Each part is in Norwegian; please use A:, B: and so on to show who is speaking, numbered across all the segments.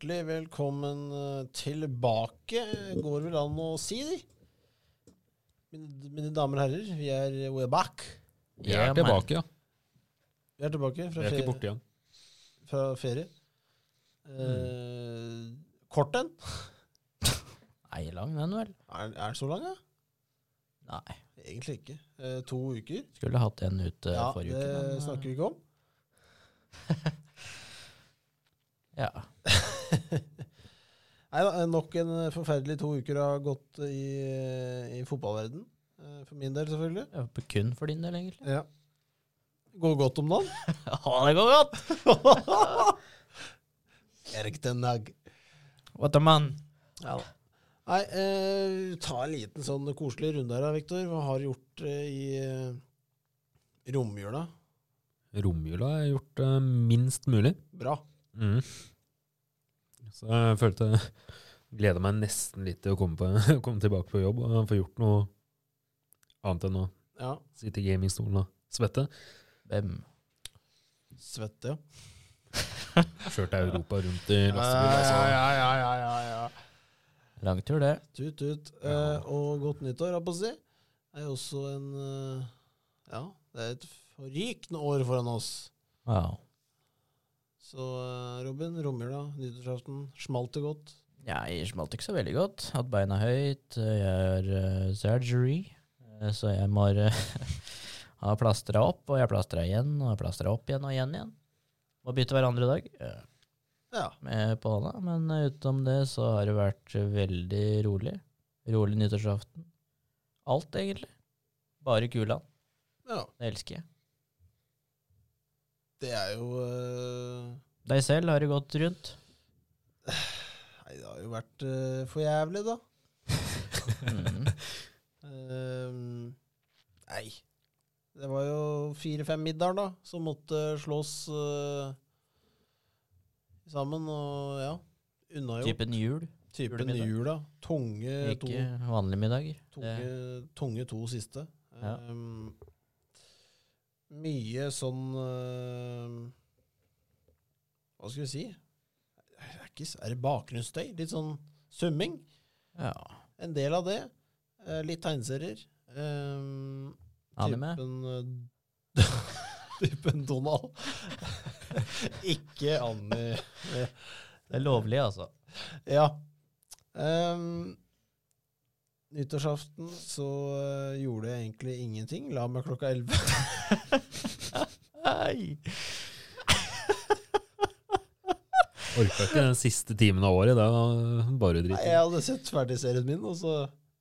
A: Hjertelig velkommen eh, tilbake, går vel an å si, det? Mine, mine damer og herrer, vi er we're back.
B: Vi er tilbake, ja.
A: Vi er tilbake
B: Vi
A: fra,
B: er ikke
A: ferie,
B: borte igjen.
A: fra ferie. Eh, kort en.
C: Nei, lang den vel?
A: Er, er den så lang, ja?
C: Nei.
A: Egentlig ikke. Eh, to uker.
C: Skulle hatt en ut
A: ja,
C: forrige
A: det
C: Ja, Men,
A: snakker vi ikke om.
C: Ja.
A: Nei da, nok en forferdelig to uker har gått i, i fotballverden. Eh, For min del, selvfølgelig.
C: Ja, kun for din del, egentlig.
A: Ja. Går godt om dagen.
C: Ja, det går godt!
A: Erik den dag.
C: What a man.
A: Ja da. Nei, eh, ta en liten sånn koselig runde her, Viktor. Hva har du gjort eh, i eh, romjula?
B: Romjula har jeg gjort eh, minst mulig.
A: Bra.
B: Mm. Så jeg følte Gleder meg nesten litt til å komme, på, komme tilbake på jobb og få gjort noe annet enn å
A: Ja.
B: sitte i gamingstolen og svette.
C: Hvem?
A: Svette, ja.
B: Kjørte Europa rundt i lastebil. Altså.
A: ja, ja, ja, ja, ja.
C: Lang tur, det.
A: Tut, tut. Eh, og godt nyttår, jeg på å si. Det er jo også en eh, Ja, det er et forrykende år foran oss.
C: Wow.
A: Så eh, Robin, romjula, nyttårsaften, smalt det godt?
C: Ja, jeg smalt ikke så veldig godt. Hatt beina høyt. Jeg har uh, surgery, eh, så jeg må uh, ha plastra opp, og jeg plastra igjen, og jeg plastra opp igjen og igjen igjen. Må bytte hver andre dag eh,
A: Ja.
C: med på hånda, men eh, utenom det så har det vært eh, veldig rolig. Rolig nyttårsaften. Alt, egentlig. Bare Kulan.
A: ja.
C: Det elsker jeg.
A: Det er jo uh...
C: Deg selv, har det gått rundt?
A: Nei, det har jo vært uh, for jævlig, da.
C: Mm.
A: Ehm, nei. Det var jo fire-fem middager da, som måtte slås uh, sammen, og ja, unnagjort.
C: Typen jul,
A: Typen
C: jul,
A: da. Tunge to,
C: ikke vanlige middager.
A: tunge, tunge to siste.
C: Ja.
A: Ehm, mye sånn eh, Hva skal vi si? Er, det ikke, er det bakgrunnsstøy? Litt sånn summing?
C: Ja.
A: En del av det. Eh, litt tegneserier. Um,
C: Anime?
A: Typen, typen Donald. Ikke Annie.
C: Det er lovlig, altså.
A: Ja. Um, nyttårsaften så eh, gjorde jeg egentlig ingenting. La meg klokka elleve.
B: Orka ikke den siste timen av året. Det var bare dritt.
A: Jeg hadde sett ferdig serien min, og så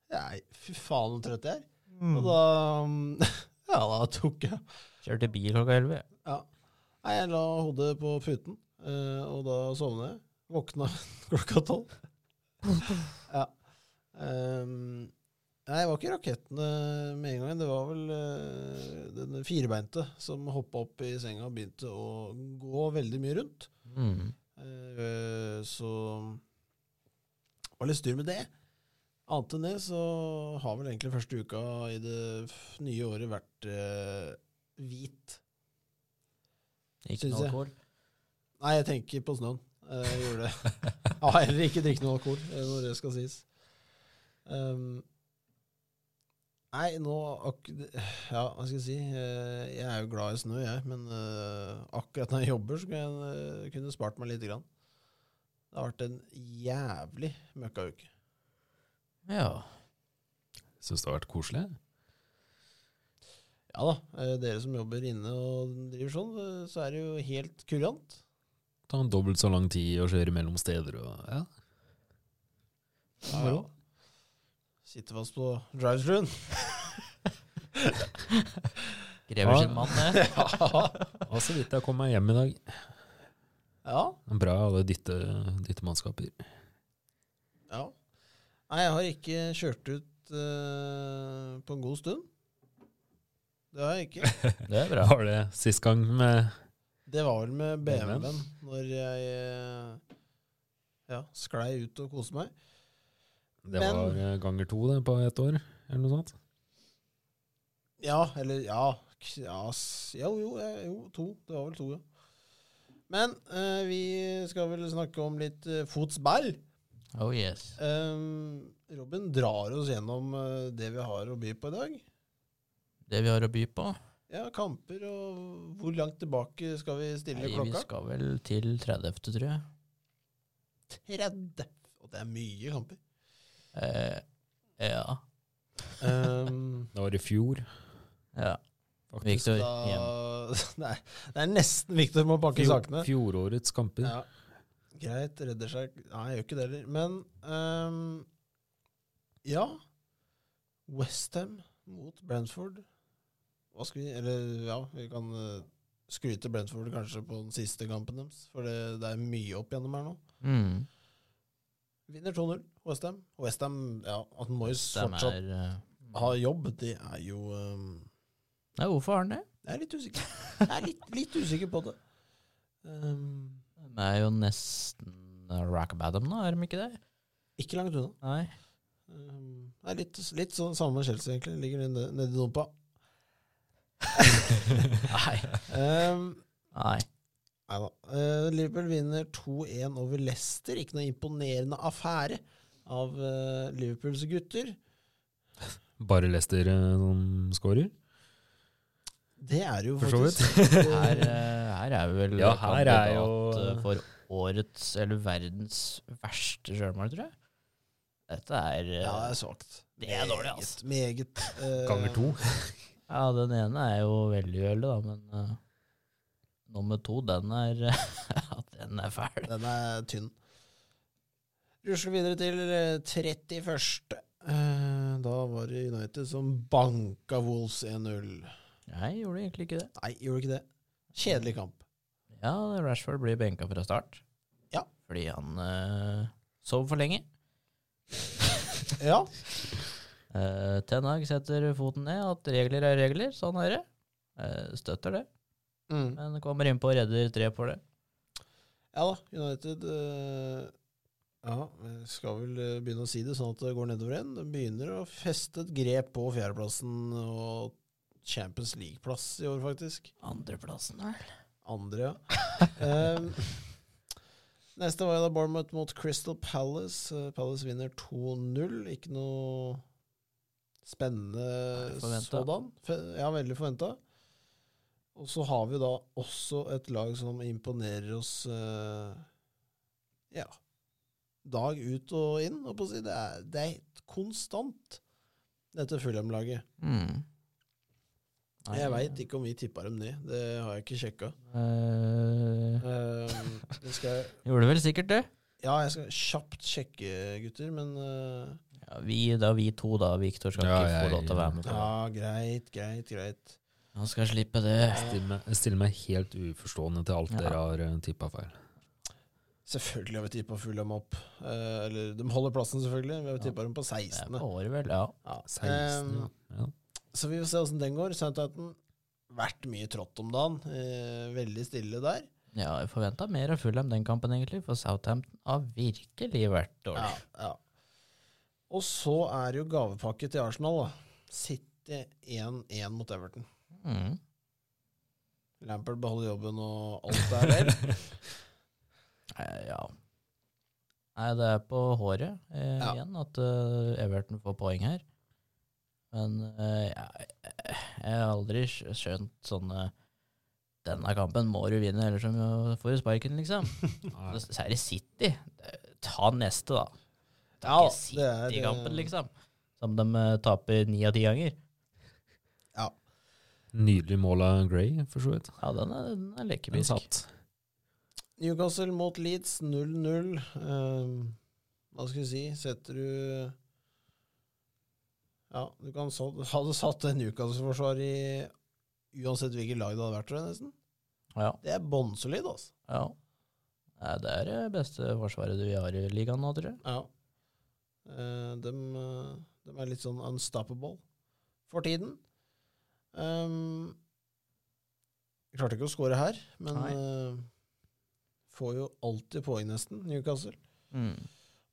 A: Nei, fy faen så trøtt jeg er.
C: Mm.
A: Og da um, Ja, da tok jeg
C: Kjørte bil klokka elleve.
A: Ja. Nei, jeg la hodet på puten, eh, og da sovnet jeg. Våkna klokka tolv. ja. Ehm, nei, det var ikke rakettene med en gang. Det var vel uh, den firebeinte som hoppa opp i senga og begynte å gå veldig mye rundt.
C: Mm.
A: Uh, så det var litt styr med det. Annet enn det så har vel egentlig første uka i det nye året vært uh, hvit.
C: Ikke noe alkohol.
A: Nei, jeg tenker på snøen. Jeg gjorde det. Har heller ikke drikke noe alkohol, når det skal sies. Um, nei, nå Ja, hva skal jeg si? Eh, Jeg er jo glad i snø, jeg. Men uh, akkurat når jeg jobber, så kunne jeg eh, kunne spart meg lite grann. Det har vært en jævlig møkkauke.
C: Ja.
B: Syns det har vært koselig.
A: Ja da, dere som jobber inne og driver sånn, så er det jo helt kurant.
B: Ta en dobbelt så lang tid å kjøre mellom steder og ja.
A: Ja, ja. Sitte fast på drive-thruen.
C: Krever sin mann, det.
B: Og så vidt jeg kom meg hjem i dag.
A: Ja.
B: Bra alle dytte, dyttemannskaper.
A: Ja. Nei, jeg har ikke kjørt ut uh, på en god stund. Det har jeg ikke.
C: Det er bra.
B: Var det sist gang med
A: Det var vel med
B: BMW-en.
A: BMW-en, når jeg eh, ja, sklei ut og koste meg.
B: Det
A: Men-
B: var eh, ganger to det på ett år, eller noe sånt?
A: Ja, eller ja, ja Jo, jo, eh, jo, to. Det var vel to, ja. Men eh, vi skal vel snakke om litt uh, fotsball.
C: Oh yes.
A: Um, Robin drar oss gjennom uh, det vi har å by på i dag.
C: Det vi har å by på
A: Ja, kamper, og hvor langt tilbake skal vi stille
C: Nei, Vi skal vel til 30., tror jeg.
A: 30. Og det er mye kamper.
C: Eh, ja.
A: Um,
B: Det var i fjor,
C: ja.
B: faktisk.
C: Victor
A: da,
C: hjem.
A: det, er, det er nesten Victor må pakke
B: Fjor,
A: sakene.
B: fjorårets kamper.
A: Ja. Greit, redder seg Nei, jeg gjør ikke det heller. Men um, ja. Westham mot Brentford. Hva skal vi Eller ja, vi kan eh, skryte Brentford kanskje på den siste kampen deres. For det, det er mye opp gjennom her nå.
C: Mm.
A: Vinner 2-0, Westham. Westham, ja, at Moyes fortsatt
C: er uh,
A: har jobb, det er jo um,
C: Nei, hvorfor har han det?
A: Jeg er litt usikker. Jeg er litt, litt usikker på det. Um,
C: De er jo nesten rock bottom nå, er de ikke det?
A: ikke langt unna.
C: Nei.
A: Um, det er litt, litt sånn samme med Chelsea, egentlig. Ligger nede, nede i dumpa.
C: Nei.
A: Um,
C: Nei.
A: Nei da. Uh, Liverpool vinner 2-1 over Leicester. Ikke noe imponerende affære av uh, Liverpools gutter.
B: Bare Leicester eh, som scorer.
A: Det er jo
B: For så vidt.
A: faktisk
C: Her, eh, her er vi vel
B: Ja, her er jo-
C: eh, for årets, eller verdens verste sjølmål, tror jeg. Dette er eh,
A: Ja, det er svakt.
C: Det er dårlig, altså.
A: Meget. uh,
B: Ganger to.
C: Ja, den ene er jo veldig uheldig, da, men eh, nummer to, den er den er fæl.
A: Den er tynn. Rusler videre til eh, 31. Eh, da var det United som banka Wolves 1-0.
C: Nei, gjorde egentlig ikke det.
A: Nei, gjorde ikke det. Kjedelig kamp.
C: Ja, Rashford blir benka fra start.
A: Ja.
C: Fordi han uh, sov for lenge.
A: Ja.
C: Uh, Ten Hag setter foten ned, at regler er regler. Sånn er det. Uh, støtter det,
A: Mm.
C: men kommer innpå og redder tre på det.
A: Ja da, United eh, Ja, skal vel eh, begynne å si det sånn at det går nedover igjen. De begynner å feste et grep på fjerdeplassen og Champions League-plass i år, faktisk.
C: Andreplassen, vel.
A: Andre, ja. um, neste var jo da Bournemouth mot Crystal Palace. Eh, Palace vinner 2-0. Ikke noe spennende sådan. Ja, veldig forventa. Og så har vi da også et lag som imponerer oss eh, ja, dag ut og inn. Og på å si. Det er, det er helt konstant, dette Fulham-laget.
C: Mm.
A: Jeg veit ikke om vi tippa dem ned. Det har jeg ikke sjekka.
C: Uh,
A: uh, det skal,
C: gjorde vel sikkert det.
A: ja, jeg skal kjapt sjekke, gutter, men uh,
C: Ja, vi, da vi to, da. Victor skal
B: Ja,
C: ikke få lov til å være med på.
A: Ja, greit, greit, greit.
C: Han skal slippe det.
B: Jeg stiller meg, jeg stiller meg helt uforstående til alt
C: Ja.
B: dere har uh, tippa feil.
A: Selvfølgelig har vi tippa dem opp. Eh, eller de holder plassen, selvfølgelig. Vi har
C: Ja.
A: tippa dem på
C: Det er
A: 16.
C: på året, vel. Ja.
A: Ja.
B: 16,
A: Um,
B: ja.
A: så vi får se åssen den går. Southampton vært mye trått om dagen. Eh, veldig stille der.
C: ja jeg forventa mer av Fulham den kampen, egentlig, for Southampton har virkelig vært dårlig.
A: Ja, ja. Og så er det jo gavepakke til Arsenal, da. City 1-1 mot Everton.
C: Mm.
A: Lampert beholder jobben og alt er vel.
C: Eh, Ja. Nei, det er på håret eh,
A: Ja.
C: igjen at uh, Everton får poeng her. Men uh, jeg, jeg har aldri skjønt sånne Denne kampen må du vinne, ellers får du sparken, liksom. Er det City. Ta neste, da. Ta
A: Ja,
C: ikke City-kampen,
A: eh,
C: liksom. Som de eh, taper ni av ti ganger.
B: Nydelig mål av Gray, for så vidt.
C: Ja, den er, den er
B: Den
C: lekebisk.
B: satt.
A: Newcastle mot Leeds 0-0. Um, hva skal vi si? Setter du Ja, du kan så, hadde satt Newcastle-forsvar i uansett hvilket lag det hadde vært, tror jeg nesten.
C: Ja.
A: Det er bånnsolid, altså.
C: ja. Nei, det er det beste forsvaret vi har i ligaen nå, tror jeg.
A: Ja. Eh, de, de, er litt sånn unstoppable for tiden. Um, klarte ikke å score her, men eh, får jo alltid poeng, nesten, Newcastle.
C: Mm.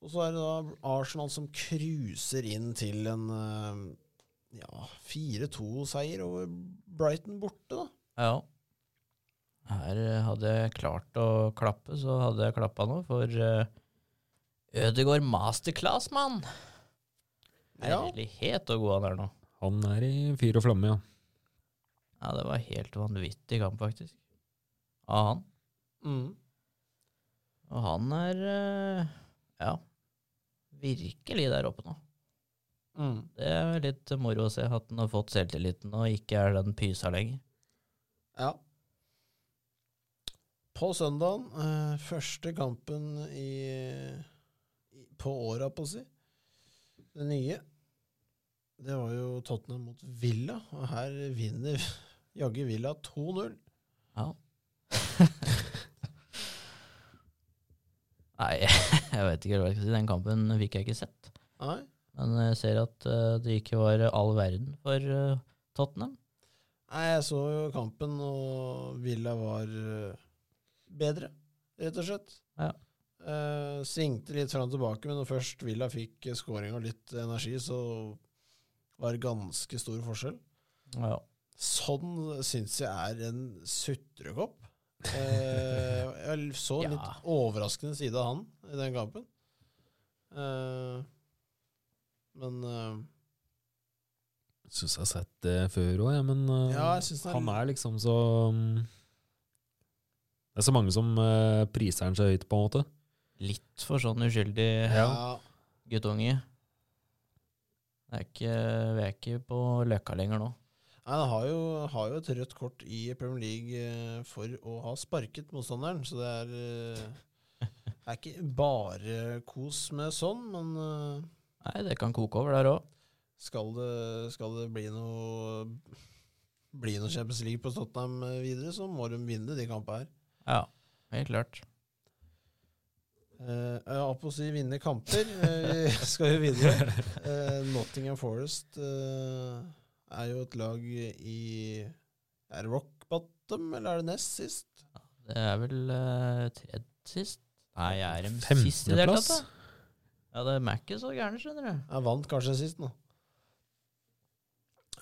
A: Og så er det da Arsenal som cruiser inn til en uh, ja, 4-2-seier over Brighton borte, da.
C: Ja. Her eh, hadde jeg klart å klappe, så hadde jeg klappa nå, for uh, Ødegård masterclass, mann!
A: Ja.
C: Herlighet så god han er nå.
B: Han er i fyr og flamme, ja.
C: Ja, det var helt vanvittig kamp, faktisk. Av han.
A: Mm.
C: Og han er eh, ja, virkelig der oppe nå.
A: Mm.
C: Det er litt moro å se at han har fått selvtilliten og ikke er den pysa lenger.
A: Ja. På søndagen, eh, første kampen i, i, på åra, på å si. Det nye. Det var jo Tottenham mot Villa, og her vinner jaggu Villa 2-0.
C: Ja. Nei, jeg vet ikke hva jeg skal si. Den kampen fikk jeg ikke sett.
A: Nei.
C: Men jeg ser at eh, det ikke var all verden for eh, Tottenham.
A: Nei, jeg så jo kampen, og Villa var eh, bedre, rett og slett.
C: Ja.
A: Eh, svingte litt fram og tilbake, men når først Villa fikk skåring og litt energi, så var ganske stor forskjell.
C: Ja.
A: Sånn syns jeg er en sutrekopp. Eh, jeg så en
C: Ja.
A: litt overraskende side av han i den kampen. Eh, men eh,
B: Syns jeg har sett det før òg, men eh,
A: ja, jeg syns
B: han er liksom så mm, Det er så mange som eh, priser han seg høyt, på en måte.
C: Litt for sånn uskyldig
A: ja.
C: guttunge. Det er ikke, vi er ikke på Løkka lenger nå.
A: Nei, Han har jo, har jo et rødt kort i Premier League eh, for å ha sparket motstanderen, så det er eh, Det er ikke bare kos med sånn, men eh,
C: Nei, det kan koke over der òg.
A: skal det, skal det bli noe Bli noe Champions League på Tottenham videre, så må de vinne de kampene her.
C: Ja, helt klart.
A: Uh, jeg holdt på å si vinne kamper. Eh, Vi skal jo videre. Uh, Nottingham Forest uh, er jo et lag i Er det rock bottom, eller er det nest sist?
C: Det er vel uh, tredje sist? Nei, jeg er de sist i det hele tatt? Ja, det er ikke så gærent, skjønner du.
A: Jeg vant kanskje sist nå.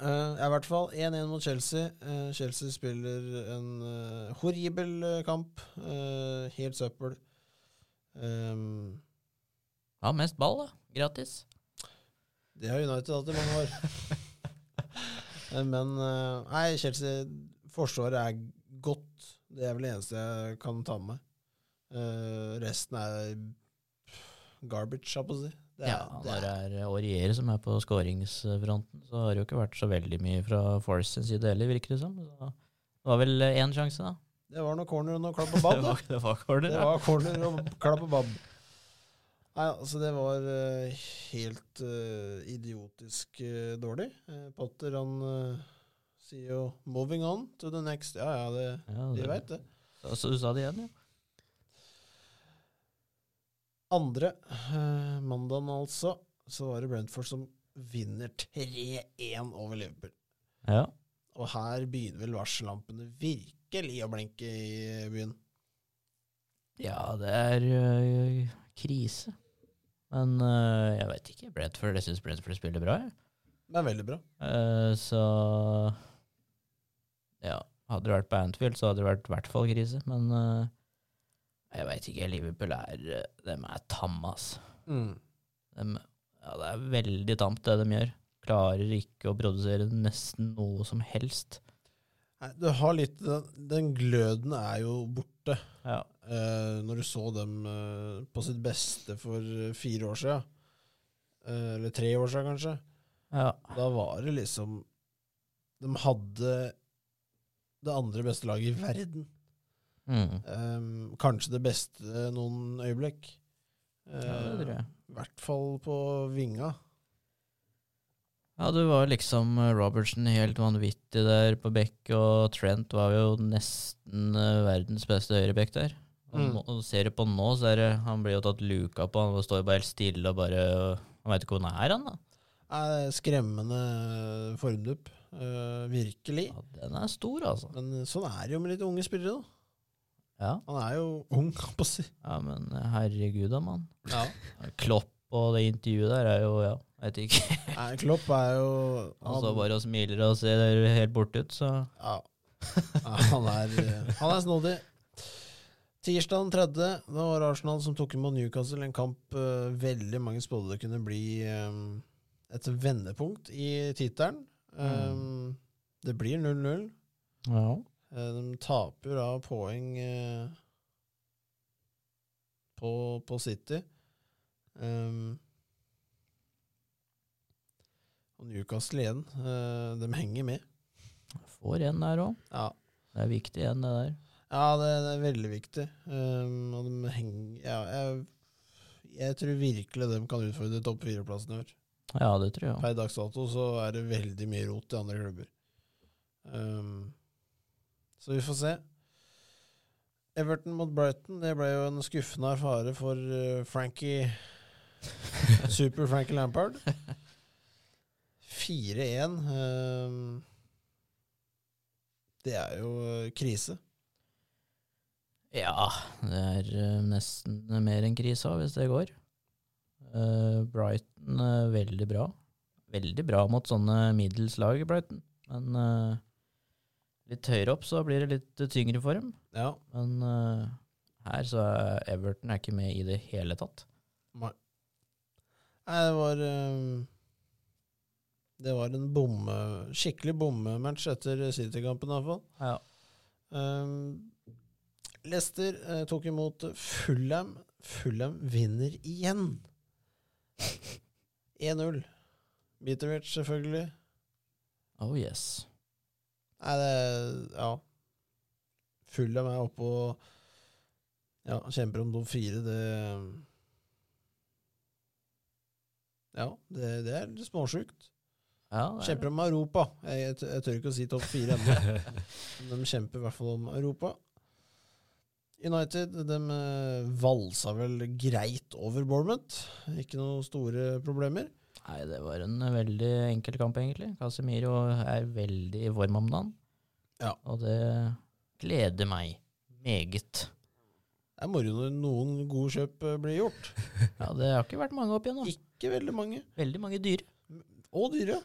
A: Eh, I hvert fall 1-1 mot Chelsea. Uh, Chelsea spiller en uh, horribel kamp. Uh, helt søppel. Um,
C: Ja, mest ball, da. Gratis.
A: det har United hatt i mange år. Men eh, nei, Chelsea Forsvaret er godt. Det er vel det eneste jeg kan ta med meg. Uh, resten er garbage, jeg på å si. Det er,
C: ja,
A: det
C: når det
A: er,
C: er Aurier som er på skåringsfronten, så har det jo ikke vært så veldig mye fra Forest sin side heller, virker det som. Så det var vel én sjanse, da.
A: Det var noe corner og noe klapp og babb.
C: det var, det var corner,
A: Det
C: ja.
A: var corner og klapp og babb. Nei, altså det var uh, helt uh, idiotisk uh, dårlig. Potter han sier jo 'moving on to the next'. Ja ja, det,
C: ja
A: de
C: det-
A: veit det.
C: Så, så du sa det igjen, ja?
A: Andre mandagen altså, så var det Brentford som vinner 3-1 over Liverpool.
C: Ja.
A: Og her begynner vel varsellampene virkelig å blinke i byen.
C: Ja, det er øh, krise. Men øh, jeg vet ikke. Brentford, jeg syns Brentford spiller bra. Jeg.
A: Det er veldig bra.
C: Uh, så Ja. Hadde det vært på Anfield, så hadde det vært i hvert fall krise. Men uh, jeg veit ikke. Liverpool er De Dem er tamme, ass. Dem, ja, det er veldig tamt, det de gjør. Klarer ikke å produsere nesten noe som helst.
A: Nei, du har litt Den, den gløden er jo borte.
C: Ja.
A: Eh, når du så dem eh, på sitt beste for eh, fire år siden, eh, eller tre år siden kanskje,
C: ja.
A: da var det liksom De hadde det andre beste laget i verden.
C: Mm.
A: Eh, kanskje det beste noen øyeblikk.
C: ja, det tror jeg.
A: I hvert fall på vinga.
C: Ja, du var liksom Robertsen Robertson helt vanvittig der på bekk, og Trent var jo nesten eh, verdens beste høyrebekk der.
A: Mm.
C: og ser du på nå, så er det Han blir jo tatt luka på, han står bare helt stille og bare Han veit ikke hvor han er, han da.
A: Eh, skremmende formdupp. Uh, virkelig.
C: Ja, den er stor, altså.
A: Men sånn er det jo med litt unge spillere, da.
C: Ja,
A: Han er jo ung, kan man si.
C: ja men eh, herregud da, mann.
A: Ja.
C: Klopp og det intervjuet der er jo Ja, veit ikke.
A: Nei, Klopp er jo
C: Han står bare og smiler og ser helt borte ut, så
A: ja. Ja, han er, eh, han er snodig. Tirsdag den tredje, Det var Arsenal som tok imot Newcastle. En kamp uh, veldig mange spådde kunne bli um, et vendepunkt i tittelen. Um, det blir 0-0.
C: Ja.
A: Uh, de taper da poeng uh, på, på City. Um, og Newcastle igjen. uh, de henger med.
C: Får en der òg.
A: Ja,
C: Det er viktig en, det der.
A: ja det, det er veldig viktig. Um, og de henger ja, jeg, jeg tror virkelig de kan utfordre topp fire-plassen i år.
C: Ja, det tror jeg.
A: Per dags dato så er det veldig mye rot i andre klubber. Um, så vi får se. Everton mot Brighton, det ble jo en skuffende erfare for uh, Frankie Super Frankie Lampard. 4-1. Um, det er jo uh, krise.
C: Ja, det er eh, nesten mer enn krisa, hvis det går. Eh, Brighton er veldig bra. Veldig bra mot sånne middels lag, Brighton. Men eh, litt høyere opp så blir det litt tyngre for dem.
A: Ja.
C: Men eh, her så er Everton er ikke med i det hele tatt.
A: Nei. Nei, det var um, Det var en bomme, skikkelig bommematch etter City-kampen, iallfall.
C: Ja.
A: Um, Leicester eh, tok imot Fulham. Fulham vinner igjen. 1-0. Mitrovic, selvfølgelig.
C: Oh yes.
A: Nei, det Ja. Fulham er oppe og ja, kjemper om topp fire. Det Ja, det, det er småsjukt.
C: Ja, det er
A: Kjemper om Europa. Jeg, jeg, tør- jeg tør ikke å si topp fire ennå. Men de kjemper i hvert fall om Europa. United de eh, valsa vel greit over Bournemouth. Ikke noen store problemer.
C: Nei, det var en veldig enkel kamp, egentlig. Casemiro er veldig i form om dagen.
A: Ja.
C: Og det gleder meg meget.
A: Det er moro når noen gode kjøp eh, blir gjort.
C: Ja, det har ikke vært mange opp igjen nå.
A: Ikke veldig mange.
C: Veldig mange dyre.
A: Og dyre.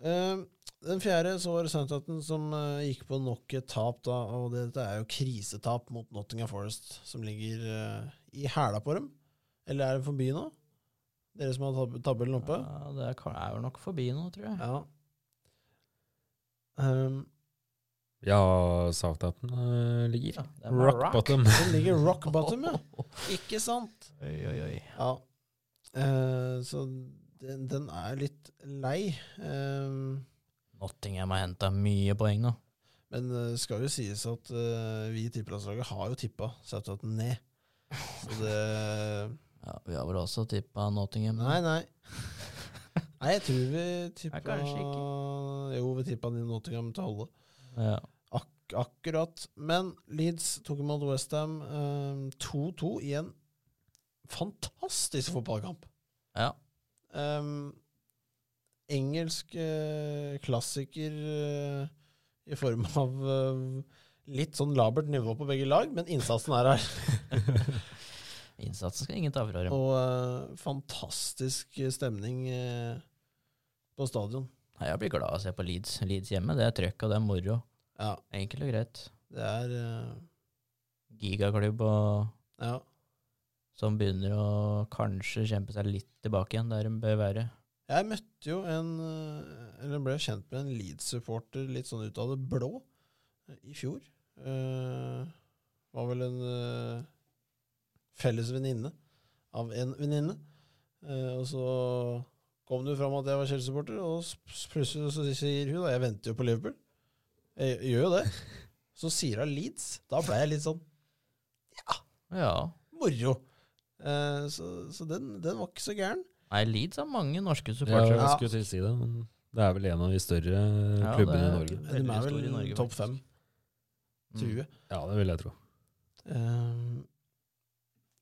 A: Eh, den fjerde så var det Southampton som eh, gikk på nok et tap, da, og dette er jo krisetap mot Nottingham Forest, som ligger eh, i hæla på dem. Eller er det forbi nå? Dere som har tab tabellen oppe?
C: Ja, det er, er nok forbi nå, tror jeg.
A: Ja. Um,
B: Ja, Southampton uh, ligger.
C: Ja, rock
B: Rock bottom.
A: den ligger rock bottom, ja. Ikke sant?
C: Oi, oi, oi.
A: Ja. Eh, så den, den er litt lei. Uh,
C: Nottingham har henta mye poeng nå.
A: Men det skal jo sies at eh, vi i tippelandslaget har jo tippa Southampton ned. Så det
C: Ja, Vi har vel også tippa Nottingham.
A: Nei, nei. Nei, jeg tror vi tippa Jo, vi tippa Nottingham til å holde.
C: Ja.
A: Ak akkurat. Men Leeds tok imot Westham 2-2 igjen en fantastisk fotballkamp.
C: ja.
A: Um, engelsk uh, klassiker uh, i form av uh, litt sånn labert nivå på begge lag, men innsatsen er her.
C: Innsatsen skal ingen ta fra dem.
A: Og fantastisk stemning på stadion.
C: Jeg blir glad av å se på Leeds. Leeds hjemme, det er trøkk og det er moro.
A: Ja,
C: Enkelt og greit.
A: det er
C: Gigaklubb og
A: Ja.
C: Som begynner å kanskje kjempe seg litt tilbake igjen der de bør være.
A: Jeg møtte jo en eh, Eller ble kjent med en Leeds-supporter litt sånn ut av det blå eh, i fjor. Uh, var vel en uh, felles venninne av en venninne. Uh, og så kom det jo fram at jeg var Chelsea-supporter, og plutselig så sier hun da Jeg venter jo på Liverpool. Jeg, jeg gjør jo det. Så sier hun Leeds. Da ble jeg litt sånn
C: Ja.
A: moro. Eh, så så den, den var ikke så gæren.
C: Nei, Leeds har mange norske
B: Ja, jeg skulle til å si det. men Det er vel en av de større
C: Ja,
B: klubbene i Norge.
A: De er vel topp fem,
C: Mm.
B: Ja, det vil jeg tro.
A: Ehm,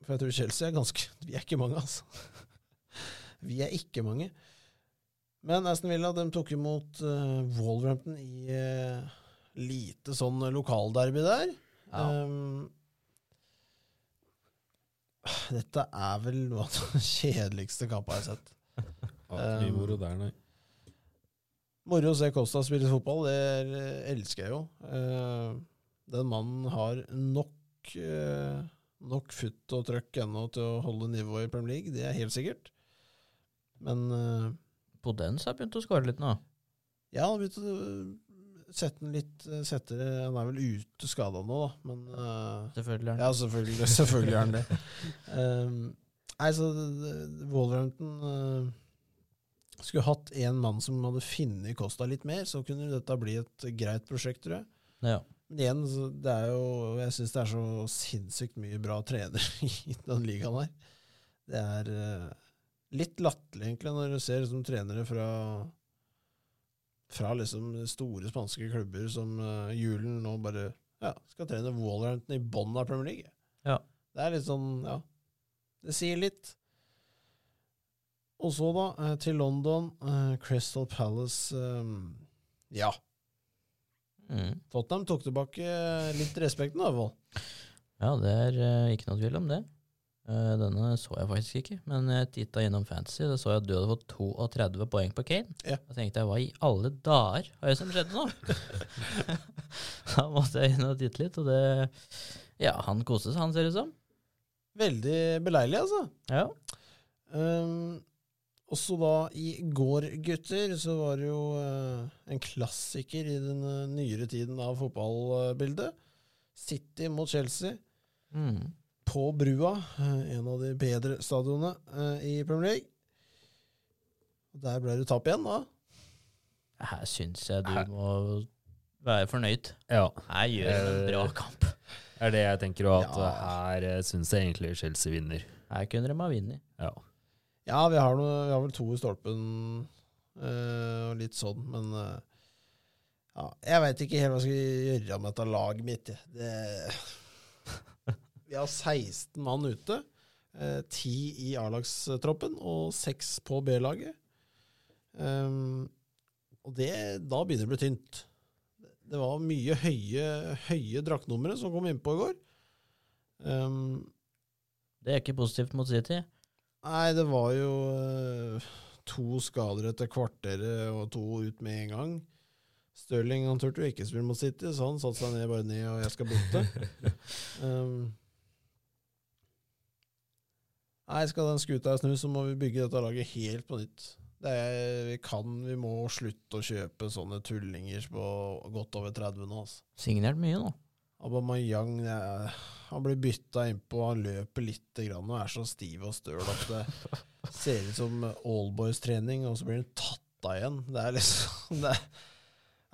A: for jeg tror Chelsea er ganske Vi er ikke mange, altså. Vi er ikke mange. Men Aston Villa de tok imot uh, Wolverhampton i uh, lite sånn lokalderby der.
C: Ja.
A: Ehm, dette er vel noe av den kjedeligste kampen jeg har sett.
B: Ja, mye
A: Um,
B: moro der, nei.
A: Moro å se Costa spille fotball, det er, eh, elsker jeg jo. Eh, den mannen har nok, eh, nok futt og trøkk ennå til å holde nivået i Premier League, det er helt sikkert. Men
C: Podens har begynt å skåre litt nå.
A: ja, han har begynt å sette den litt eh, sette, Han er vel ute skada nå, da, men uh,
C: Selvfølgelig. er han.
A: Ja, selvfølgelig, selvfølgelig er han det. Um, nei, så det- det- Wolverhampton uh, skulle hatt en mann som hadde funnet Kosta litt mer, så kunne dette bli et greit prosjekt, tror jeg.
C: Ja.
A: Men igjen, så det er jo Jeg syns det er så sinnssykt mye bra trenere i den ligaen her. Det er uh, litt latterlig, egentlig, når du ser liksom, trenere fra fra liksom store spanske klubber som uh, Julen nå bare ja, skal trene Wallerhampton i bånn av Premier League.
C: Ja.
A: Det er litt sånn, ja Det sier litt. Og så, da, eh, til London. Uh, Crystal Palace um, Ja,
C: Mm.
A: Tottenham tok tilbake litt respekten, i hvert fall.
C: Ja, det er uh, ikke noe tvil om det. Eh, denne så jeg faktisk ikke, men jeg titta innom Fantasy. Da så jeg at du hadde fått 32 poeng på Kane.
A: Ja.
C: Da tenkte jeg hva i alle dager har det som skjedde nå? da måtte jeg inn og titte litt, og det Ja, han koste seg, han ser det ut som.
A: Veldig beleilig, altså.
C: Ja.
A: Um, også da i går, gutter, så var det jo uh, en klassiker i den eh, nyere tiden av fotballbildet. City mot Chelsea
C: Mm.
A: På Brua, eh, en av de bedre stadionene eh, i Premier League. Og Der ble det tap igjen, da.
C: Her syns jeg du
B: Her-
C: må være fornøyd.
B: Ja,
C: Her gjør du en bra
B: Eh,
C: kamp.
B: det er det jeg tenker, òg, at
A: Ja.
B: her syns jeg egentlig Chelsea vinner.
C: Her kunne de ha vunnet.
B: Ja.
A: Ja, vi har, noe, vi har vel to i stolpen eh, og litt sånn, men ja, jeg veit ikke helt hva jeg skal gjøre med dette laget mitt. Det, vi har 16 mann ute. Eh, 10 i A-lagstroppen og 6 på B-laget. Um, og det, da begynner det å bli tynt. Det var mye høye, høye draktnumre som kom innpå i går. Um,
C: Det er ikke positivt mot City.
A: Nei, det var jo uh, to skader etter kvarteret og to ut med en gang. Stirling han turte jo ikke spille mot City, så han satte seg ned bare ned og jeg skal bytte. um, nei, skal den skuta snu, så må vi bygge dette laget helt på nytt. Det er, vi kan, vi må slutte å kjøpe sånne tullinger på godt over 30 nå. Altså.
C: Signert mye nå.
A: Aubameyang er, Han blir bytta innpå, han løper litt grann, og er så stiv og støl at det ser ut som allboys-trening, og så blir han tatt av igjen. Det er liksom det er,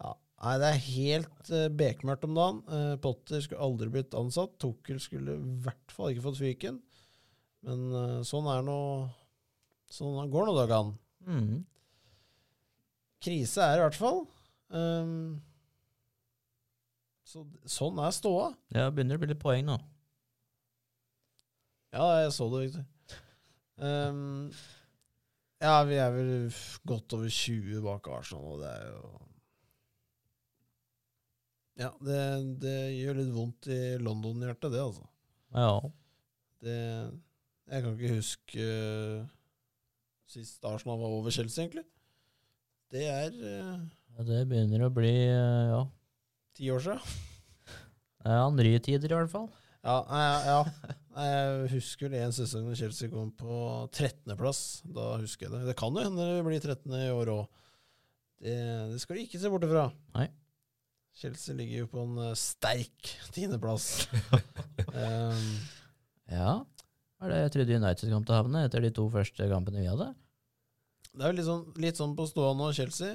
A: ja. Nei, det er helt uh, bekmørkt om dagen. Uh, Potter skulle aldri blitt ansatt. Tukkel skulle i hvert fall ikke fått fyken. Men uh, sånn er nå Sånn går nå dagene.
C: Mm.
A: Krise er i hvert fall. Um, så, sånn er ståa.
C: Ja, begynner å bli litt poeng nå.
A: Ja, jeg så det, Victor. Um, ja, vi er vel godt over 20 bak Arsenal, og det er jo Ja, det, det gjør litt vondt i London-hjertet, det, altså.
C: Ja.
A: Det, jeg kan ikke huske uh, sist Arsenal var over Chelsea, egentlig. Det er uh,
C: ja det begynner å bli uh, ja.
A: ti år siden.
C: ja, nye tider i hvert fall.
A: Ja, ja, ja, jeg husker vel en sesong når Chelsea kom på 13.-plass. Da husker jeg det. Det kan jo hende det blir 13. i år òg. Det, det skal du ikke se bort ifra.
C: Nei.
A: Chelsea ligger jo på en sterk tiendeplass. um,
C: Ja. Var det jeg trodde United kom til å havne etter de to første kampene vi hadde?
A: det er jo litt sånn, litt sånn på stående og Chelsea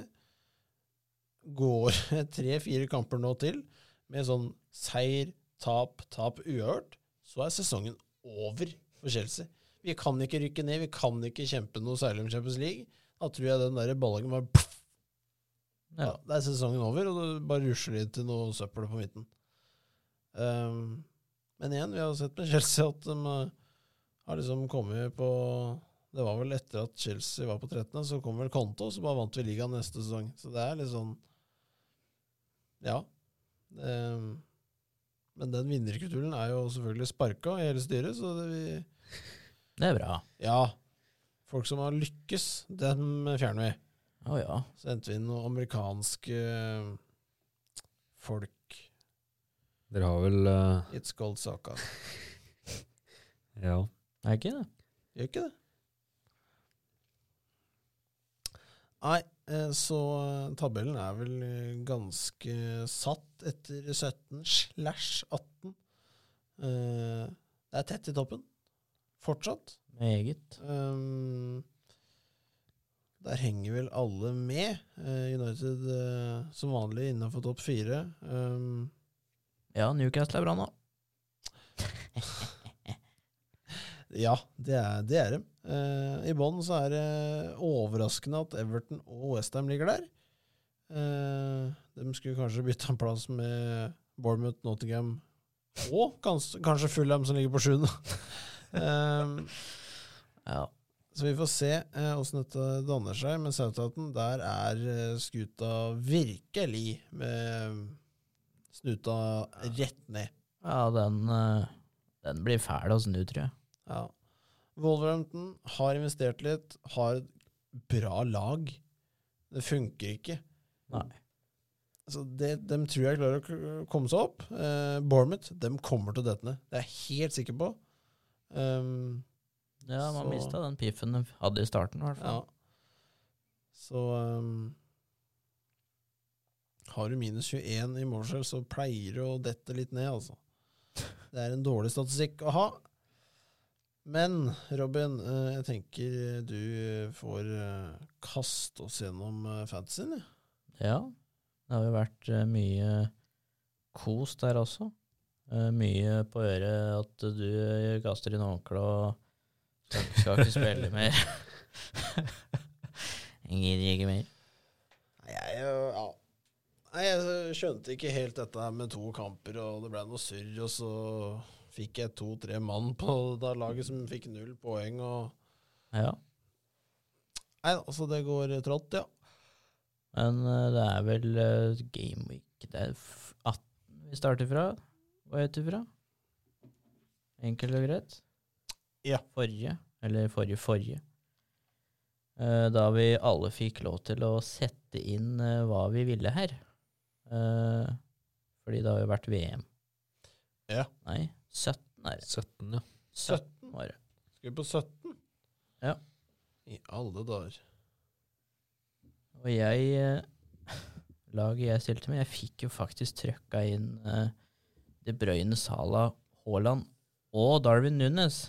A: går tre-fire kamper nå til med sånn seier, tap, tap, uhørt, Så er sesongen over for Chelsea. Vi kan ikke rykke ned, vi kan ikke kjempe noe særlig om Champions League. Da tror jeg den der ballen var ja,
C: Ja.
A: Da er sesongen over, og du bare rusler inn til noe søppel på midten. Um, men igjen, vi har sett med Chelsea at de har liksom kommet på Det var vel etter at Chelsea var på 13., så kom vel Konto, og så bare vant vi ligaen neste sesong. Så det er litt sånn Ja. Det, men den vinnerkulturen er jo selvfølgelig sparka i hele styret, så det, vi
C: Det er bra.
A: Ja. Folk som har lykkes, dem fjerner vi.
C: Å ja.
A: Så endte vi inn noen amerikanske folk.
B: Dere har vel uh...
A: It's gold saka.
B: Ja.
C: Er ikke det?
A: Gjør ikke det? Nei, eh, så eh, tabellen er vel eh, ganske satt etter 17 slash 18. Eh, Det er tett i toppen. Fortsatt.
C: Meget.
A: Um, der henger vel alle med. United som vanlig innenfor topp fire. Um,
C: Ja, Newcastle er bra nå.
A: ja, det er, det er. Eh, I bånn så er det overraskende at Everton og Westham ligger der. Uh, de skulle kanskje bytta en plass med Bournemouth, Nottingham og kanskje, kanskje Fulham, som ligger på sjuende. um,
C: Ja.
A: Så vi får se åssen dette danner seg. Men Southampton, der er eh, skuta virkelig med snuta rett ned.
C: ja, den, eh, den blir fæl å snu, tror jeg.
A: Ja. Wolverhampton har investert litt, har et bra lag. Det funker ikke.
C: Nei.
A: Så det, dem tror jeg klarer å komme seg opp. Eh, Bournemouth dem kommer til å dette ned. Det er jeg helt sikker på. Um,
C: Ja, man mista den piffen de hadde i starten, i hvert
A: Ja. Så um, Har du minus 21 i målskjell, så pleier du å dette litt ned, altså. Det er en dårlig statistikk å ha. Men Robin, eh, jeg tenker du får eh, kaste oss gjennom eh, fantasyen. Ja.
C: Ja, det har jo vært mye kos der også. Mye på øret at du kaster inn håndkle og skal, skal ikke spille mer. Jeg gidder ikke mer.
A: Jeg, ja. Jeg skjønte ikke helt dette med to kamper, og det ble noe surr, og så fikk jeg to-tre mann på det laget som fikk null poeng, og
C: Ja,
A: Nei, altså, det går trått, ja.
C: men uh, det er vel uh, gameweek Det er 18 vi starter fra, Hva heter fra Enkelt og greit.
A: Ja.
C: Forrige, eller forrige forrige. Uh, da vi alle fikk lov til å sette inn eh, hva vi ville her. Eh, fordi det har jo vært VM.
A: Ja.
C: Nei, 17 er det.
B: 17, ja.
C: 17 var det.
A: Skal vi på 17?
C: Ja.
A: I alle dager.
C: Og jeg eh, Laget jeg stilte med, jeg fikk jo faktisk trøkka inn eh, De Bruyne, Sala, Haaland og Darwin Nunes.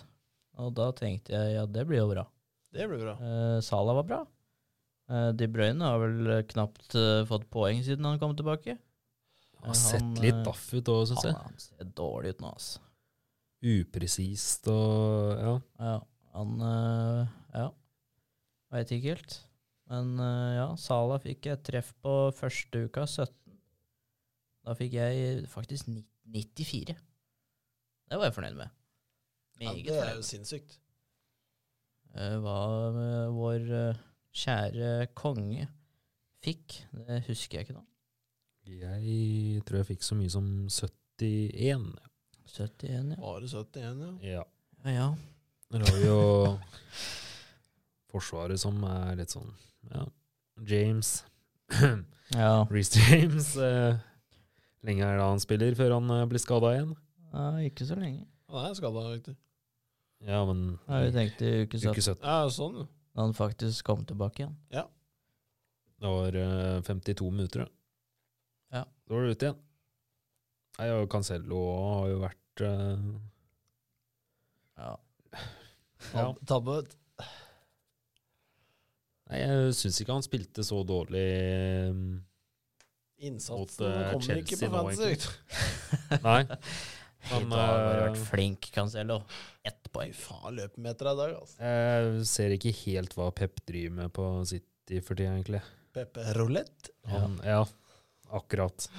C: Og da tenkte jeg ja, det blir jo bra.
A: Det blir bra.
C: Eh, Sala var bra. Eh, De Bruyne har vel eh, knapt eh, fått poeng siden han kom tilbake. Han Har
B: sett litt daff ut òg, syns jeg.
C: han ser dårlig ut nå, altså.
B: Upresist og ja.
C: Ja, han øh, Ja, veit ikke helt. Men øh, ja, Sala fikk et treff på første uka, 17. Da fikk jeg faktisk 94. Det var jeg fornøyd med.
A: Ja, det er jo sinnssykt.
C: Eh, Hva vår kjære konge fikk, det husker jeg ikke nå.
B: Jeg tror jeg fikk så mye som 71.
C: 71, ja.
A: Bare 71, ja.
B: Ja.
C: Ja, ja.
B: Der har vi jo Forsvaret som er litt sånn Ja. James.
C: ja.
B: Reece James. Eh, lenge er det han spiller før han eh, blir skada igjen?
C: ja ikke så lenge.
A: Han er skada, vet du.
B: Ja, men
C: ja, har tenkte uke 17,
B: uke 17.
A: Ja, sånn, jo.
C: da han faktisk kom tilbake igjen. Ja.
B: Det var eh, 52 minutter, da.
C: Ja.
B: Da var du ute igjen. Nei, og Cancello har jo vært eh,
C: Ja.
B: Ja.
A: Tabbe.
B: Nei, jeg syns ikke han spilte så dårlig. eh, Mot,
A: Innsatsen
B: eh,
A: kommer ikke på du.
B: Nei.
C: Han har vært
B: eh,
C: flink, Cancelo. Ett poeng.
A: faen, løpemeter i dag, altså.
B: Jeg ser ikke helt hva Pep driver med på City for tida, egentlig.
A: Pepe Roulette.
B: Han, ja. akkurat.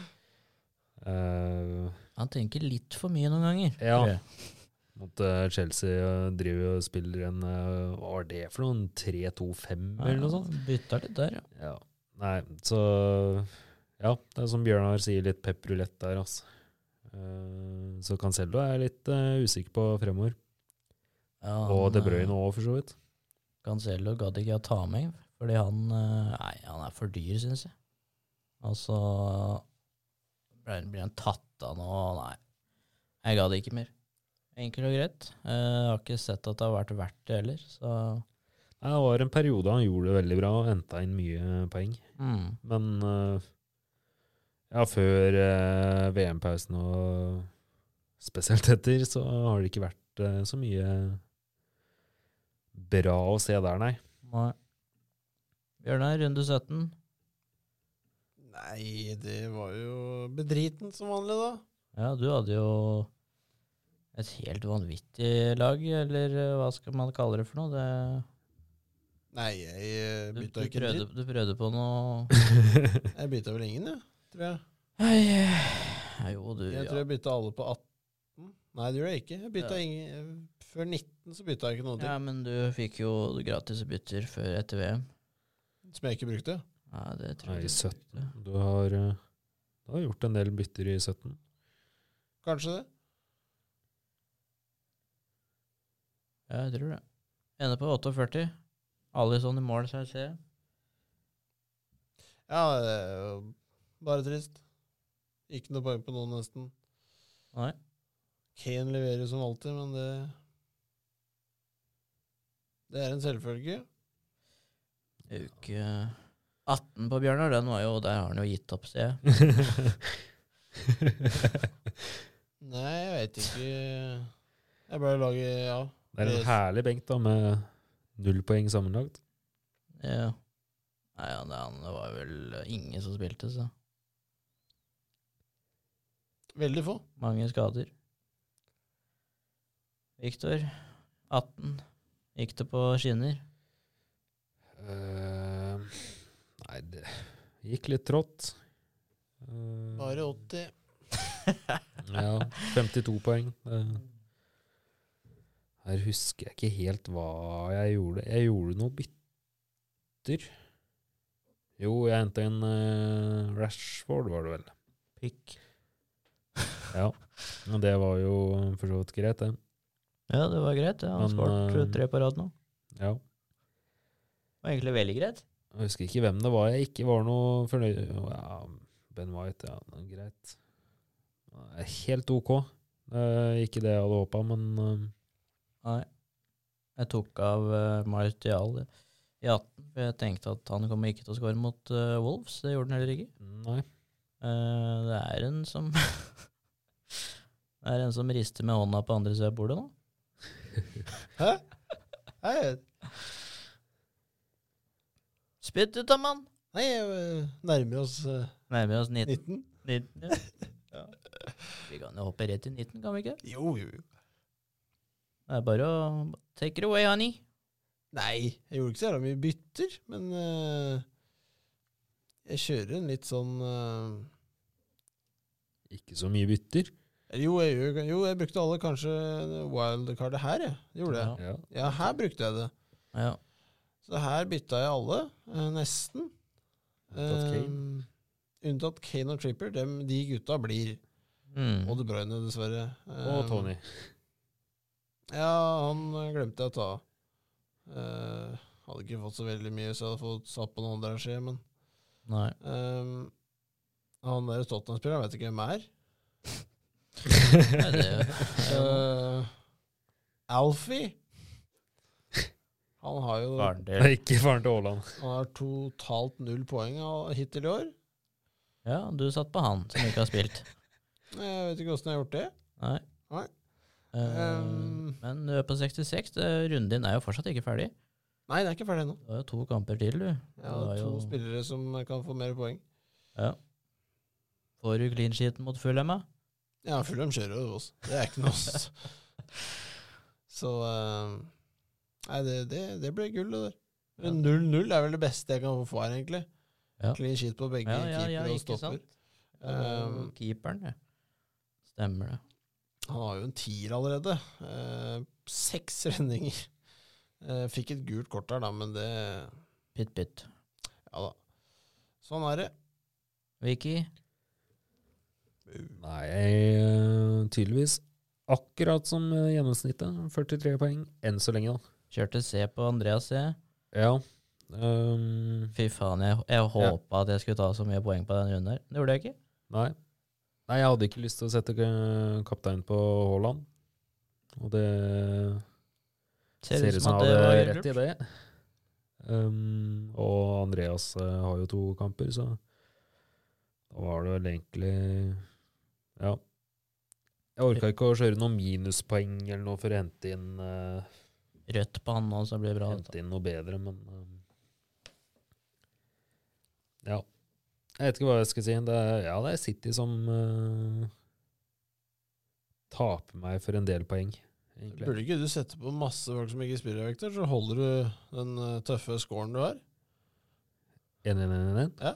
B: Eh,
C: Han tenker litt for mye noen ganger.
B: Ja.
C: At
B: uh, eh, Chelsea eh, driver og spiller en uh, Hva var det for noen? 3-2-5 eller noe sånt?
C: Bytta litt der, ja.
B: Ja. Nei, så Ja, det er som Bjørnar sier, litt pep rulett der, altså. Uh, så Cancello er jeg litt usikker på fremover.
C: ja
B: Og De Bruyne òg, for så vidt.
C: Cancelo gadd ikke å ta med, Fordi han Nei, han er for dyr, syns jeg. Og så blir han tatt av nå. Nei, jeg ga det ikke mer. Enkelt og greit. Eh, Jeg har ikke sett at det har vært verdt det heller, så
B: Nei, Det var en periode han gjorde det veldig bra og henta inn mye poeng.
C: mm.
B: Men eh, ja, før eh, VM-pausen og spesielt etter, så har det ikke vært eh, så mye bra å se der, nei.
C: Nei. Bjørnar, runde 17.
A: Nei, det var jo bedriten som vanlig, da.
C: Ja, du hadde jo et helt vanvittig lag, eller eh, hva skal man kalle det for noe? Det,
A: Nei, jeg eh,
C: du, du,
A: bytta ikke
C: prøvde,
A: dritt.
C: du prøvde på noe
A: Jeg bytta vel ingen, jeg. Tror jeg.
C: Nei, Jo, du
A: Jeg tror jeg bytta alle på 18. Nei, det gjorde jeg ikke. Jeg bytta
C: Ja.
A: ingen Før 19 så bytta jeg ikke noe til.
C: ja, men du fikk jo gratis bytter før etter VM.
A: Som jeg ikke brukte.
C: Ja, det tror
B: Nei,
C: jeg
B: i 17.
C: brukte.
B: Du har, eh, du har gjort en del bytter i 17.
A: Kanskje det.
C: Ja, jeg tror det. Ender på 48. Alison i mål, så jeg ser.
A: Ja, det er jo bare trist. Ikke noe poeng på noen, nesten.
C: Nei.
A: Kane leverer som alltid, men det Det er en selvfølge.
C: Uke 18 på Bjørnar, den var jo Der har han jo gitt opp, sier jeg.
A: Nei, jeg vet ikke. Jeg bare lager Ja.
B: Det er en herlig benk da, med null poeng sammenlagt.
C: Ja. Nei, ja, det, det var vel ingen som spilte, så
A: Veldig få.
C: mange skader. Viktor, 18. Gikk det på skinner?
B: Eh, nei, det gikk litt trått. Uh,
A: Bare 80.
B: Ja, 52 poeng. Uh, Her husker jeg ikke helt hva jeg gjorde. Jeg gjorde noe bytter. Jo, jeg henta en uh, Rashford, var det vel.
C: Pick.
B: Ja. Og det var jo for så vidt greit, det.
C: Ja, det var greit. Ja. Han
B: Men,
C: skåret
B: eh,
C: tre på rad nå.
B: Ja.
C: Det var egentlig veldig greit.
B: Jeg husker ikke hvem det var jeg ikke var noe fornøyd ja, Ben White, ja, det er greit. Helt ok. Eh, ikke det jeg hadde håpa, men eh,
C: Nei. Jeg tok av uh, Martial i 18, for jeg tenkte at han kommer ikke til å skåre mot uh, Wolves. Det gjorde han heller ikke.
B: nei.
C: Eh, det er en som Det er en som rister med hånda på andre siden av bordet nå.
A: Hæ? Nei,
C: Spytt ut, da, mann!
A: nei eh, nærmer oss eh,
C: Nærmer oss 19.
A: 19.
C: 19 ja. Vi kan jo hoppe rett til 19, kan vi ikke?
A: Jo, jo, jo.
C: Det er bare å Take it away, honey.
A: Nei, jeg gjorde ikke så jævla mye bytter, men uh, jeg kjører en litt sånn uh,
B: Ikke så mye bytter.
A: jo, jeg, jo, jeg brukte alle kanskje wildcardet her, jeg. Gjorde jeg.
B: Ja.
A: Ja, her brukte jeg det.
C: Ja.
A: Så her bytta jeg alle, eh, nesten.
B: Unntatt Kane.
A: Eh, unntatt Kane og Tripper. Dem, de gutta blir.
C: Mm.
A: Og De Bruyne, dessverre.
B: Og
A: Eh,
B: Tony.
A: Ja, han glemte jeg å ta. Eh, hadde ikke fått så veldig mye hvis jeg hadde fått satt på noen andre skje, men
C: Nei.
A: Um, Han der Tottenham-spilleren vet ikke hvem er.
C: Nei, det,
A: Uh, Alfie. Han har jo
C: Faren
B: ikke faren til Aaland.
A: Han har totalt null poeng hittil i år.
C: Ja, du satt på han som ikke har spilt.
A: Jeg vet ikke åssen jeg har gjort det.
C: Nei.
A: Nei.
C: Eh,
A: Um,
C: men du er på 66. Runden din er jo fortsatt ikke ferdig.
A: Nei, det er ikke ferdig ennå.
C: Du har jo to kamper til, du.
A: Ja,
C: Det er
A: to
C: jo-
A: spillere som kan få mer poeng.
C: Ja. Får du clean sheeten mot Fulham, da?
A: Ja, Fulham kjører jo oss. Det er ikke noe Så eh, Nei, det, det, det ble gull, det der. 0-0 er vel det beste jeg kan få her, egentlig.
C: Ja.
A: Clean shit på begge
C: Ja, ja, ja,
A: keepere og stopper.
C: er
A: Um,
C: keeperen, ja. Stemmer det.
A: Han har jo en tier allerede. Uh, seks redninger. Uh, fikk et gult kort der, da, men det
C: Pytt, pytt.
A: Ja da. Sånn er det.
C: Vicky?
B: Nei, eh, tydeligvis akkurat som eh, gjennomsnittet. 43 poeng enn så lenge, da.
C: Kjørte C på Andreas C.
B: Ja. Um,
C: Fy faen, jeg, jeg håpa at jeg skulle ta så mye poeng på den runden her. Det gjorde jeg ikke.
B: nei. Nei, jeg hadde ikke lyst til å sette ka- kaptein på Haaland. Og det ser ut som jeg hadde rett i det. Um, og Andreas uh, har jo to kamper, så da var det vel egentlig Ja. Jeg orka ikke å kjøre noen minuspoeng eller noe for å hente inn, eh,
C: Rødt på han nå, så blir det bra.
B: hente inn noe bedre, men um, Ja. Jeg vet ikke hva jeg skal si. Det er, ja, det er City som uh, taper meg for en del poeng, egentlig.
A: Burde ikke du sette på masse folk som ikke spiller, Vekter, så holder du den eh, tøffe scoren du har?
B: 1-1-1-1? Ja.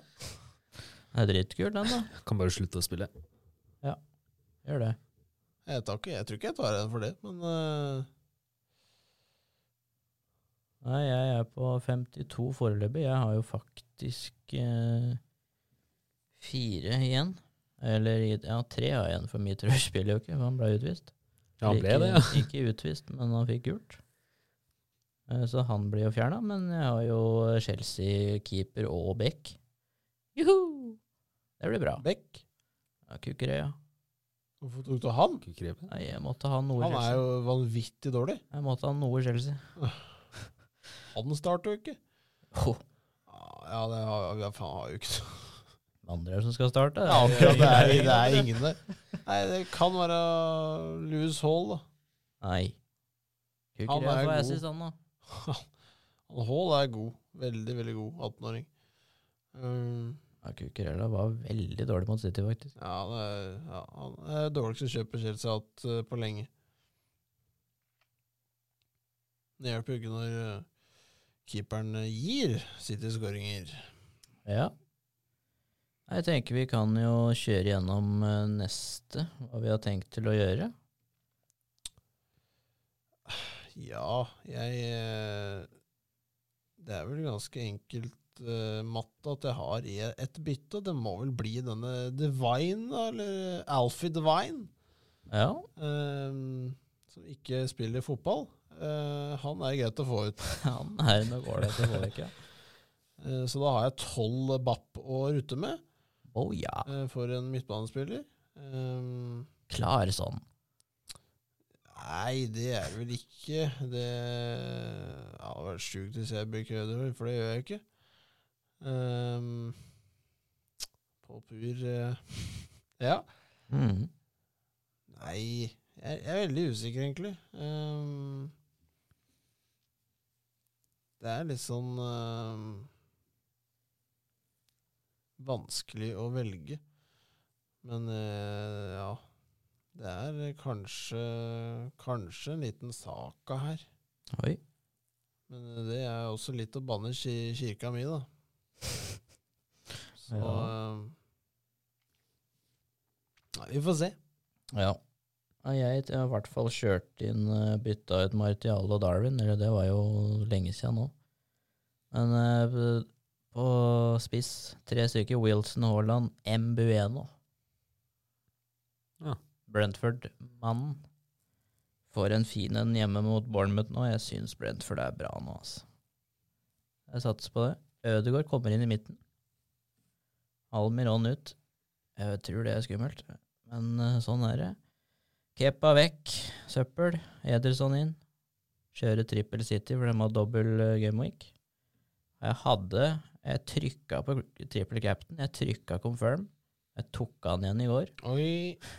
C: Det er dritkult, den, da.
B: Kan bare slutte å spille.
C: Ja, Gjør det.
A: Jeg, tar ikke, jeg tror ikke jeg tar en for det, men eh,
C: Nei, jeg er på 52 foreløpig. Jeg har jo faktisk eh, fire igjen. Eller ja, tre har jeg igjen, for Mitrovic spiller jo ikke, for han ble utvist.
B: Ja, han ble
C: ikke,
B: det, ja.
C: Ikke utvist, men han fikk gult. Eh, Så han blir jo fjerna, men jeg har jo Chelsea-keeper og Beck. Juhu! Det blir bra.
A: Beck
C: Ja, Kukureya.
A: Hvorfor tok du han?
B: Ikke.
C: Nei, jeg måtte ha noe
A: Han er jo vanvittig dårlig.
C: Jeg måtte ha noe Chelsea.
A: Han starter jo ikke.
C: Oh,
A: Ja, det har, ja, faen, har jo ikke
C: andre som skal starte.
A: Ja, akkurat. Det er, det er ingen der. Nei, det kan være Louis Hall, da.
C: Nei.
A: Han
C: Kukureya
A: er
C: får
A: god.
C: han da.
A: Han Hall er god. Veldig, veldig god 18-åring. Um,
C: Ja, Kukurella var veldig dårlig mot City, faktisk.
A: ja, det er, ja, han er dårligste kjøpet Chelsea har hatt uh, på lenge. Det hjelper jo ikke når eh, keeperen eh, gir City-skåringer.
C: Ja. Jeg tenker vi kan jo kjøre gjennom eh, neste, hva vi har tenkt til å gjøre.
A: Ja, jeg eh, Det er vel ganske enkelt uh, matte at jeg har i et bytte. Det må vel bli denne Divine, da, eller Alfie Divine,
C: Ja.
A: Um, som ikke spiller fotball. Eh, han er greit å få ut.
C: Han er nok ålreit å få vekk, ja.
A: Eh, så da har jeg tolv bapp å rutte med
C: Oh ja.
A: eh, for en midtbanespiller. Um,
C: Klar sånn.
A: Nei, det er vel ikke. Det hadde vært sjukt hvis jeg ble kødder, for det gjør jeg ikke. Um, på Pur Ja.
C: Mm.
A: Nei, jeg, jeg er veldig usikker, egentlig. Um, det er litt sånn øh, vanskelig å velge. Men øh, ja Det er kanskje Kanskje en liten saka her.
C: Oi.
A: Men eh, det er også litt å banne ki kirka mi, da. Så
C: Ja.
A: øh, vi får se.
C: Ja. Ja, Jeg har i hvert fall kjørt inn uh, bytta ut Martial og Darwin, eller det var jo lenge siden nå. Men eh, på spiss, tre stykker, Wilson, Haaland, Mbueno.
B: Ja.
C: Brentford-mannen. Får en fin en hjemme mot Bournemouth nå. Jeg syns Brentford er bra nå, altså. Jeg satser på det. Ødegaard kommer inn i midten. Almiron ut. Jeg tror det er skummelt, men eh, sånn er det. Kepa vekk, søppel. Ederson inn. Kjøre trippel City, for de har dobbel eh, gameweek. Jeg hadde Jeg trykka på trippel captain. Jeg trykka confirm. Jeg tok han igjen i går.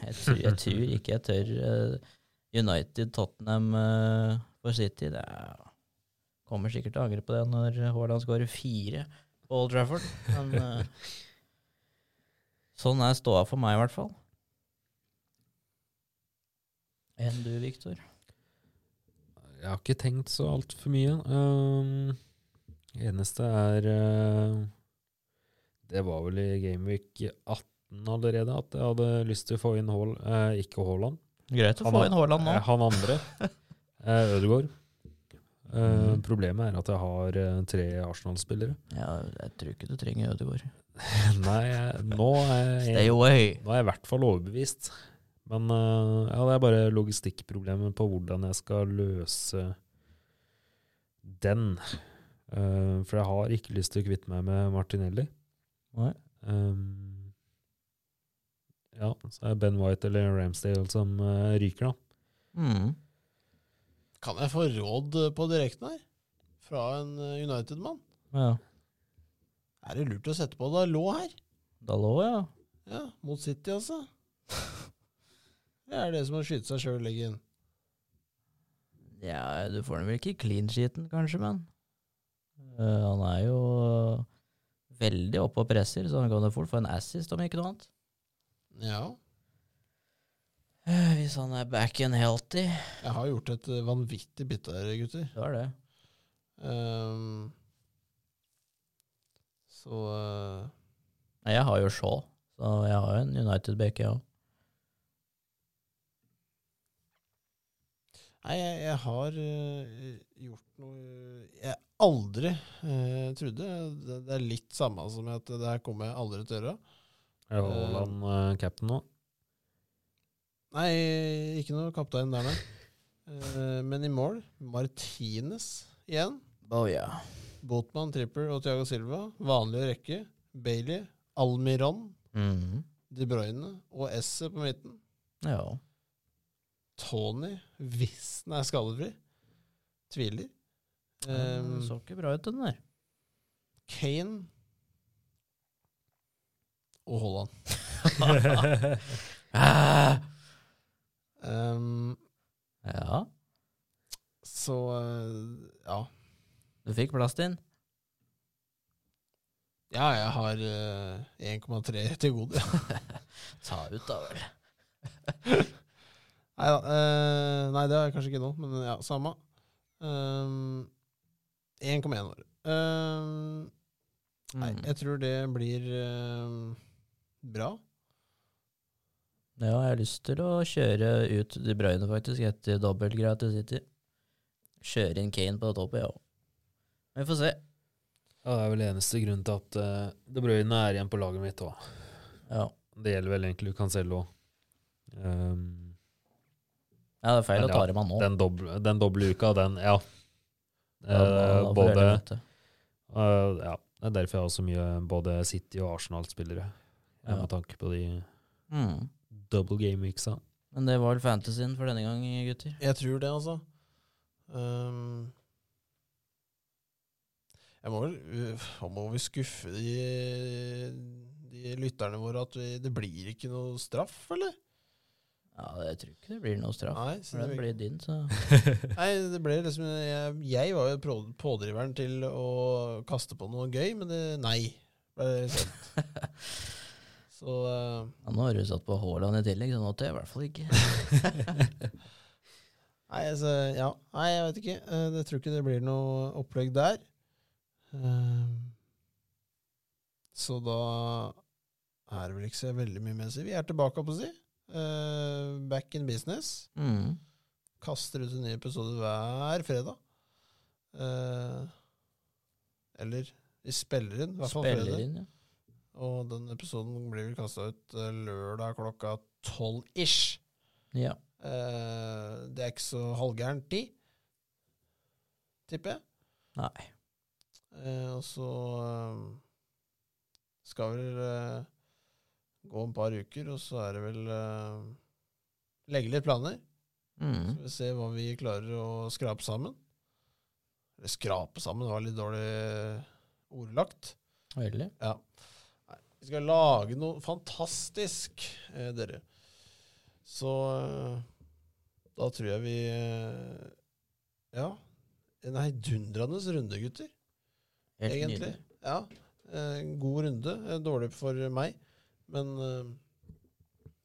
C: Jeg, tror- jeg tror ikke jeg tør eh, United, Tottenham eh, for City. Det er, kommer sikkert til å angre på det når Haaland skårer fire på Old Trafford. Men sånn er ståa for meg, i hvert fall. Enn du, Viktor?
B: Jeg har ikke tenkt så altfor mye. Um, eneste er uh, Det var vel i Gameweek 18 allerede at jeg hadde lyst til å få inn Haal, uh, ikke Haaland.
C: Greit å
B: Han
C: få inn Haaland nå.
B: Eh, Han andre. uh, Ødegaard. Eh, Problemet er at jeg har eh, tre Arsenal-spillere.
C: Ja, jeg tror ikke du trenger Ødegaard.
B: Nei, jeg- nå er
C: Stay
B: jeg,
C: away.
B: nå er jeg i hvert fall overbevist. Men eh, ja, det er bare logistikkproblemet på hvordan jeg skal løse den. Eh, for jeg har ikke lyst til å kvitte meg med Martinelli.
C: Nei.
B: Um, ja, så er det Ben White eller Ramsdale som ryker, da.
C: Mm.
A: Kan jeg få råd på direkten her? Fra en United-mann?
C: Ja.
A: Er det lurt å sette på Dalot her?
C: Dalot, ja.
A: Ja, mot City, altså. Det er det som å skyte seg sjøl i leggen.
C: Ja, du får den vel ikke clean sheeten, kanskje, men uh, Han er jo veldig oppe og presser, så han kan jo fort få en assist, om ikke noe annet.
A: Ja.
C: Uh, Hvis han er back and healthy.
A: Jeg har gjort et eh, vanvittig bytte her, gutter.
C: Det er det.
A: Um, så
C: uh... Jeg har jo Shaw, så jeg har jo en United-back, jeg òg.
A: Nei, jeg, jeg har uh, gjort noe jeg aldri uh, trodde. Det, det er litt samme som at det her kommer jeg aldri til å gjøre.
B: Er Haaland uh, cap'n nå?
A: Nei, ikke noe kaptein der, nei. Uh, men i mål, Martinez igjen.
C: Oh, ja.
A: Botman, Tripper og Thiago Silva. Vanlig rekke. Bailey, Almiron,
C: Mhm.
A: De Bruyne og Esse på midten.
C: Ja.
A: Tony, hvis den er skadefri. Tviler. Um,
C: den så ikke bra ut, den der.
A: Kane og Haaland. Um,
C: Ja,
A: så eh, ja.
C: du fikk plass til den.
A: Ja, jeg har uh, 1,3 til gode.
C: Ta ut, da vel.
A: Nei da. Uh, nei, det har jeg kanskje ikke nå, men ja, samme. Um, 1,1 år. Um, nei,
C: Mm.
A: jeg tror det blir bra.
C: Ja, jeg har lyst til å kjøre ut De Bruyne, faktisk, etter dobbeltgreia til City. Kjøre inn Kane på toppet, ja. Vi får se.
B: Ja, det er vel eneste grunnen til at uh, De Bruyne er igjen på laget mitt òg.
C: Ja.
B: Det gjelder vel egentlig Cancelo. Um,
C: ja, det er feil
B: Men
C: å
B: ja,
C: ta dem av nå.
B: den, doble, den doble uka, den, ja.
C: Da
B: Eh,
C: da
B: både
C: uh,
B: eh, Ja, det er derfor jeg har så mye både City og Arsenal-spillere. Ja.
C: Ja.
B: Med tanke på de
C: Mm.
B: double game weeksa.
C: Men det var vel fantasyen for denne gang, gutter.
A: Jeg tror det, altså. Um, jeg må vel Må vi skuffe de, de lytterne våre at vi, det blir ikke noe straff, eller?
C: Ja, jeg tror ikke det blir noe straff.
A: Nei,
C: For det,
A: det,
C: blir din, så
A: nei, det ble liksom Jeg, jeg var jo pådriveren til å kaste på noe gøy, men det Nei. Ble sendt. Så uh,
C: ja, Nå har du satt på Haaland i tillegg, så nå tør jeg i hvert fall ikke.
A: Nei, altså, ja. Nei, jeg vet ikke. Eh, Jeg tror ikke det blir noe opplegg der. Ehm, så da er det vel ikke så veldig mye med å si. Vi er tilbake, på å si. Eh, back in business.
C: Mm.
A: Kaster ut en ny episode hver fredag. Uh, eller vi spiller inn, i hvert fall
C: Spiller
A: fredag.
C: inn, ja.
A: Og den episoden blir vel kasta ut eh, lørdag klokka tolv ish.
C: ja.
A: Uh, det er ikke så halvgærent tid, tipper jeg.
C: Nei.
A: Og så skal vel gå en par uker, og så er det vel uh, legge litt planer. Så
C: Mm.
A: vi ser hva vi klarer å skrape sammen. Eller skrape sammen, var litt dårlig ordlagt.
C: Veldig.
A: Ja. Nei, vi skal lage noe fantastisk, eh, dere. Så eh, da tror jeg vi eh, Ja. En heidundrende runde, gutter.
C: Helt
A: egentlig.
C: nydelig.
A: Ja. En god runde. Eh, Dårlig for meg, men eh,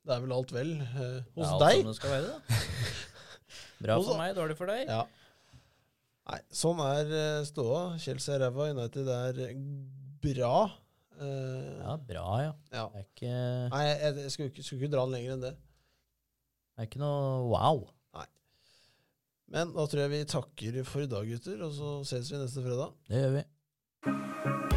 A: det er vel alt vel eh, hos
C: er alt
A: deg.
C: som det skal være, da. Bra for meg, dårlig for deg.
A: Ja. Nei, sånn er eh, ståa. Chelsea er ræva, United er bra.
C: Ja, bra, ja.
A: ja.
C: Det er ikke,
A: Nei, jeg, jeg skulle, ikke, skulle ikke dra den lenger enn det.
C: det er ikke noe wow.
A: Men da tror jeg vi takker for i dag, gutter, og så ses vi neste fredag.
C: Det gjør vi.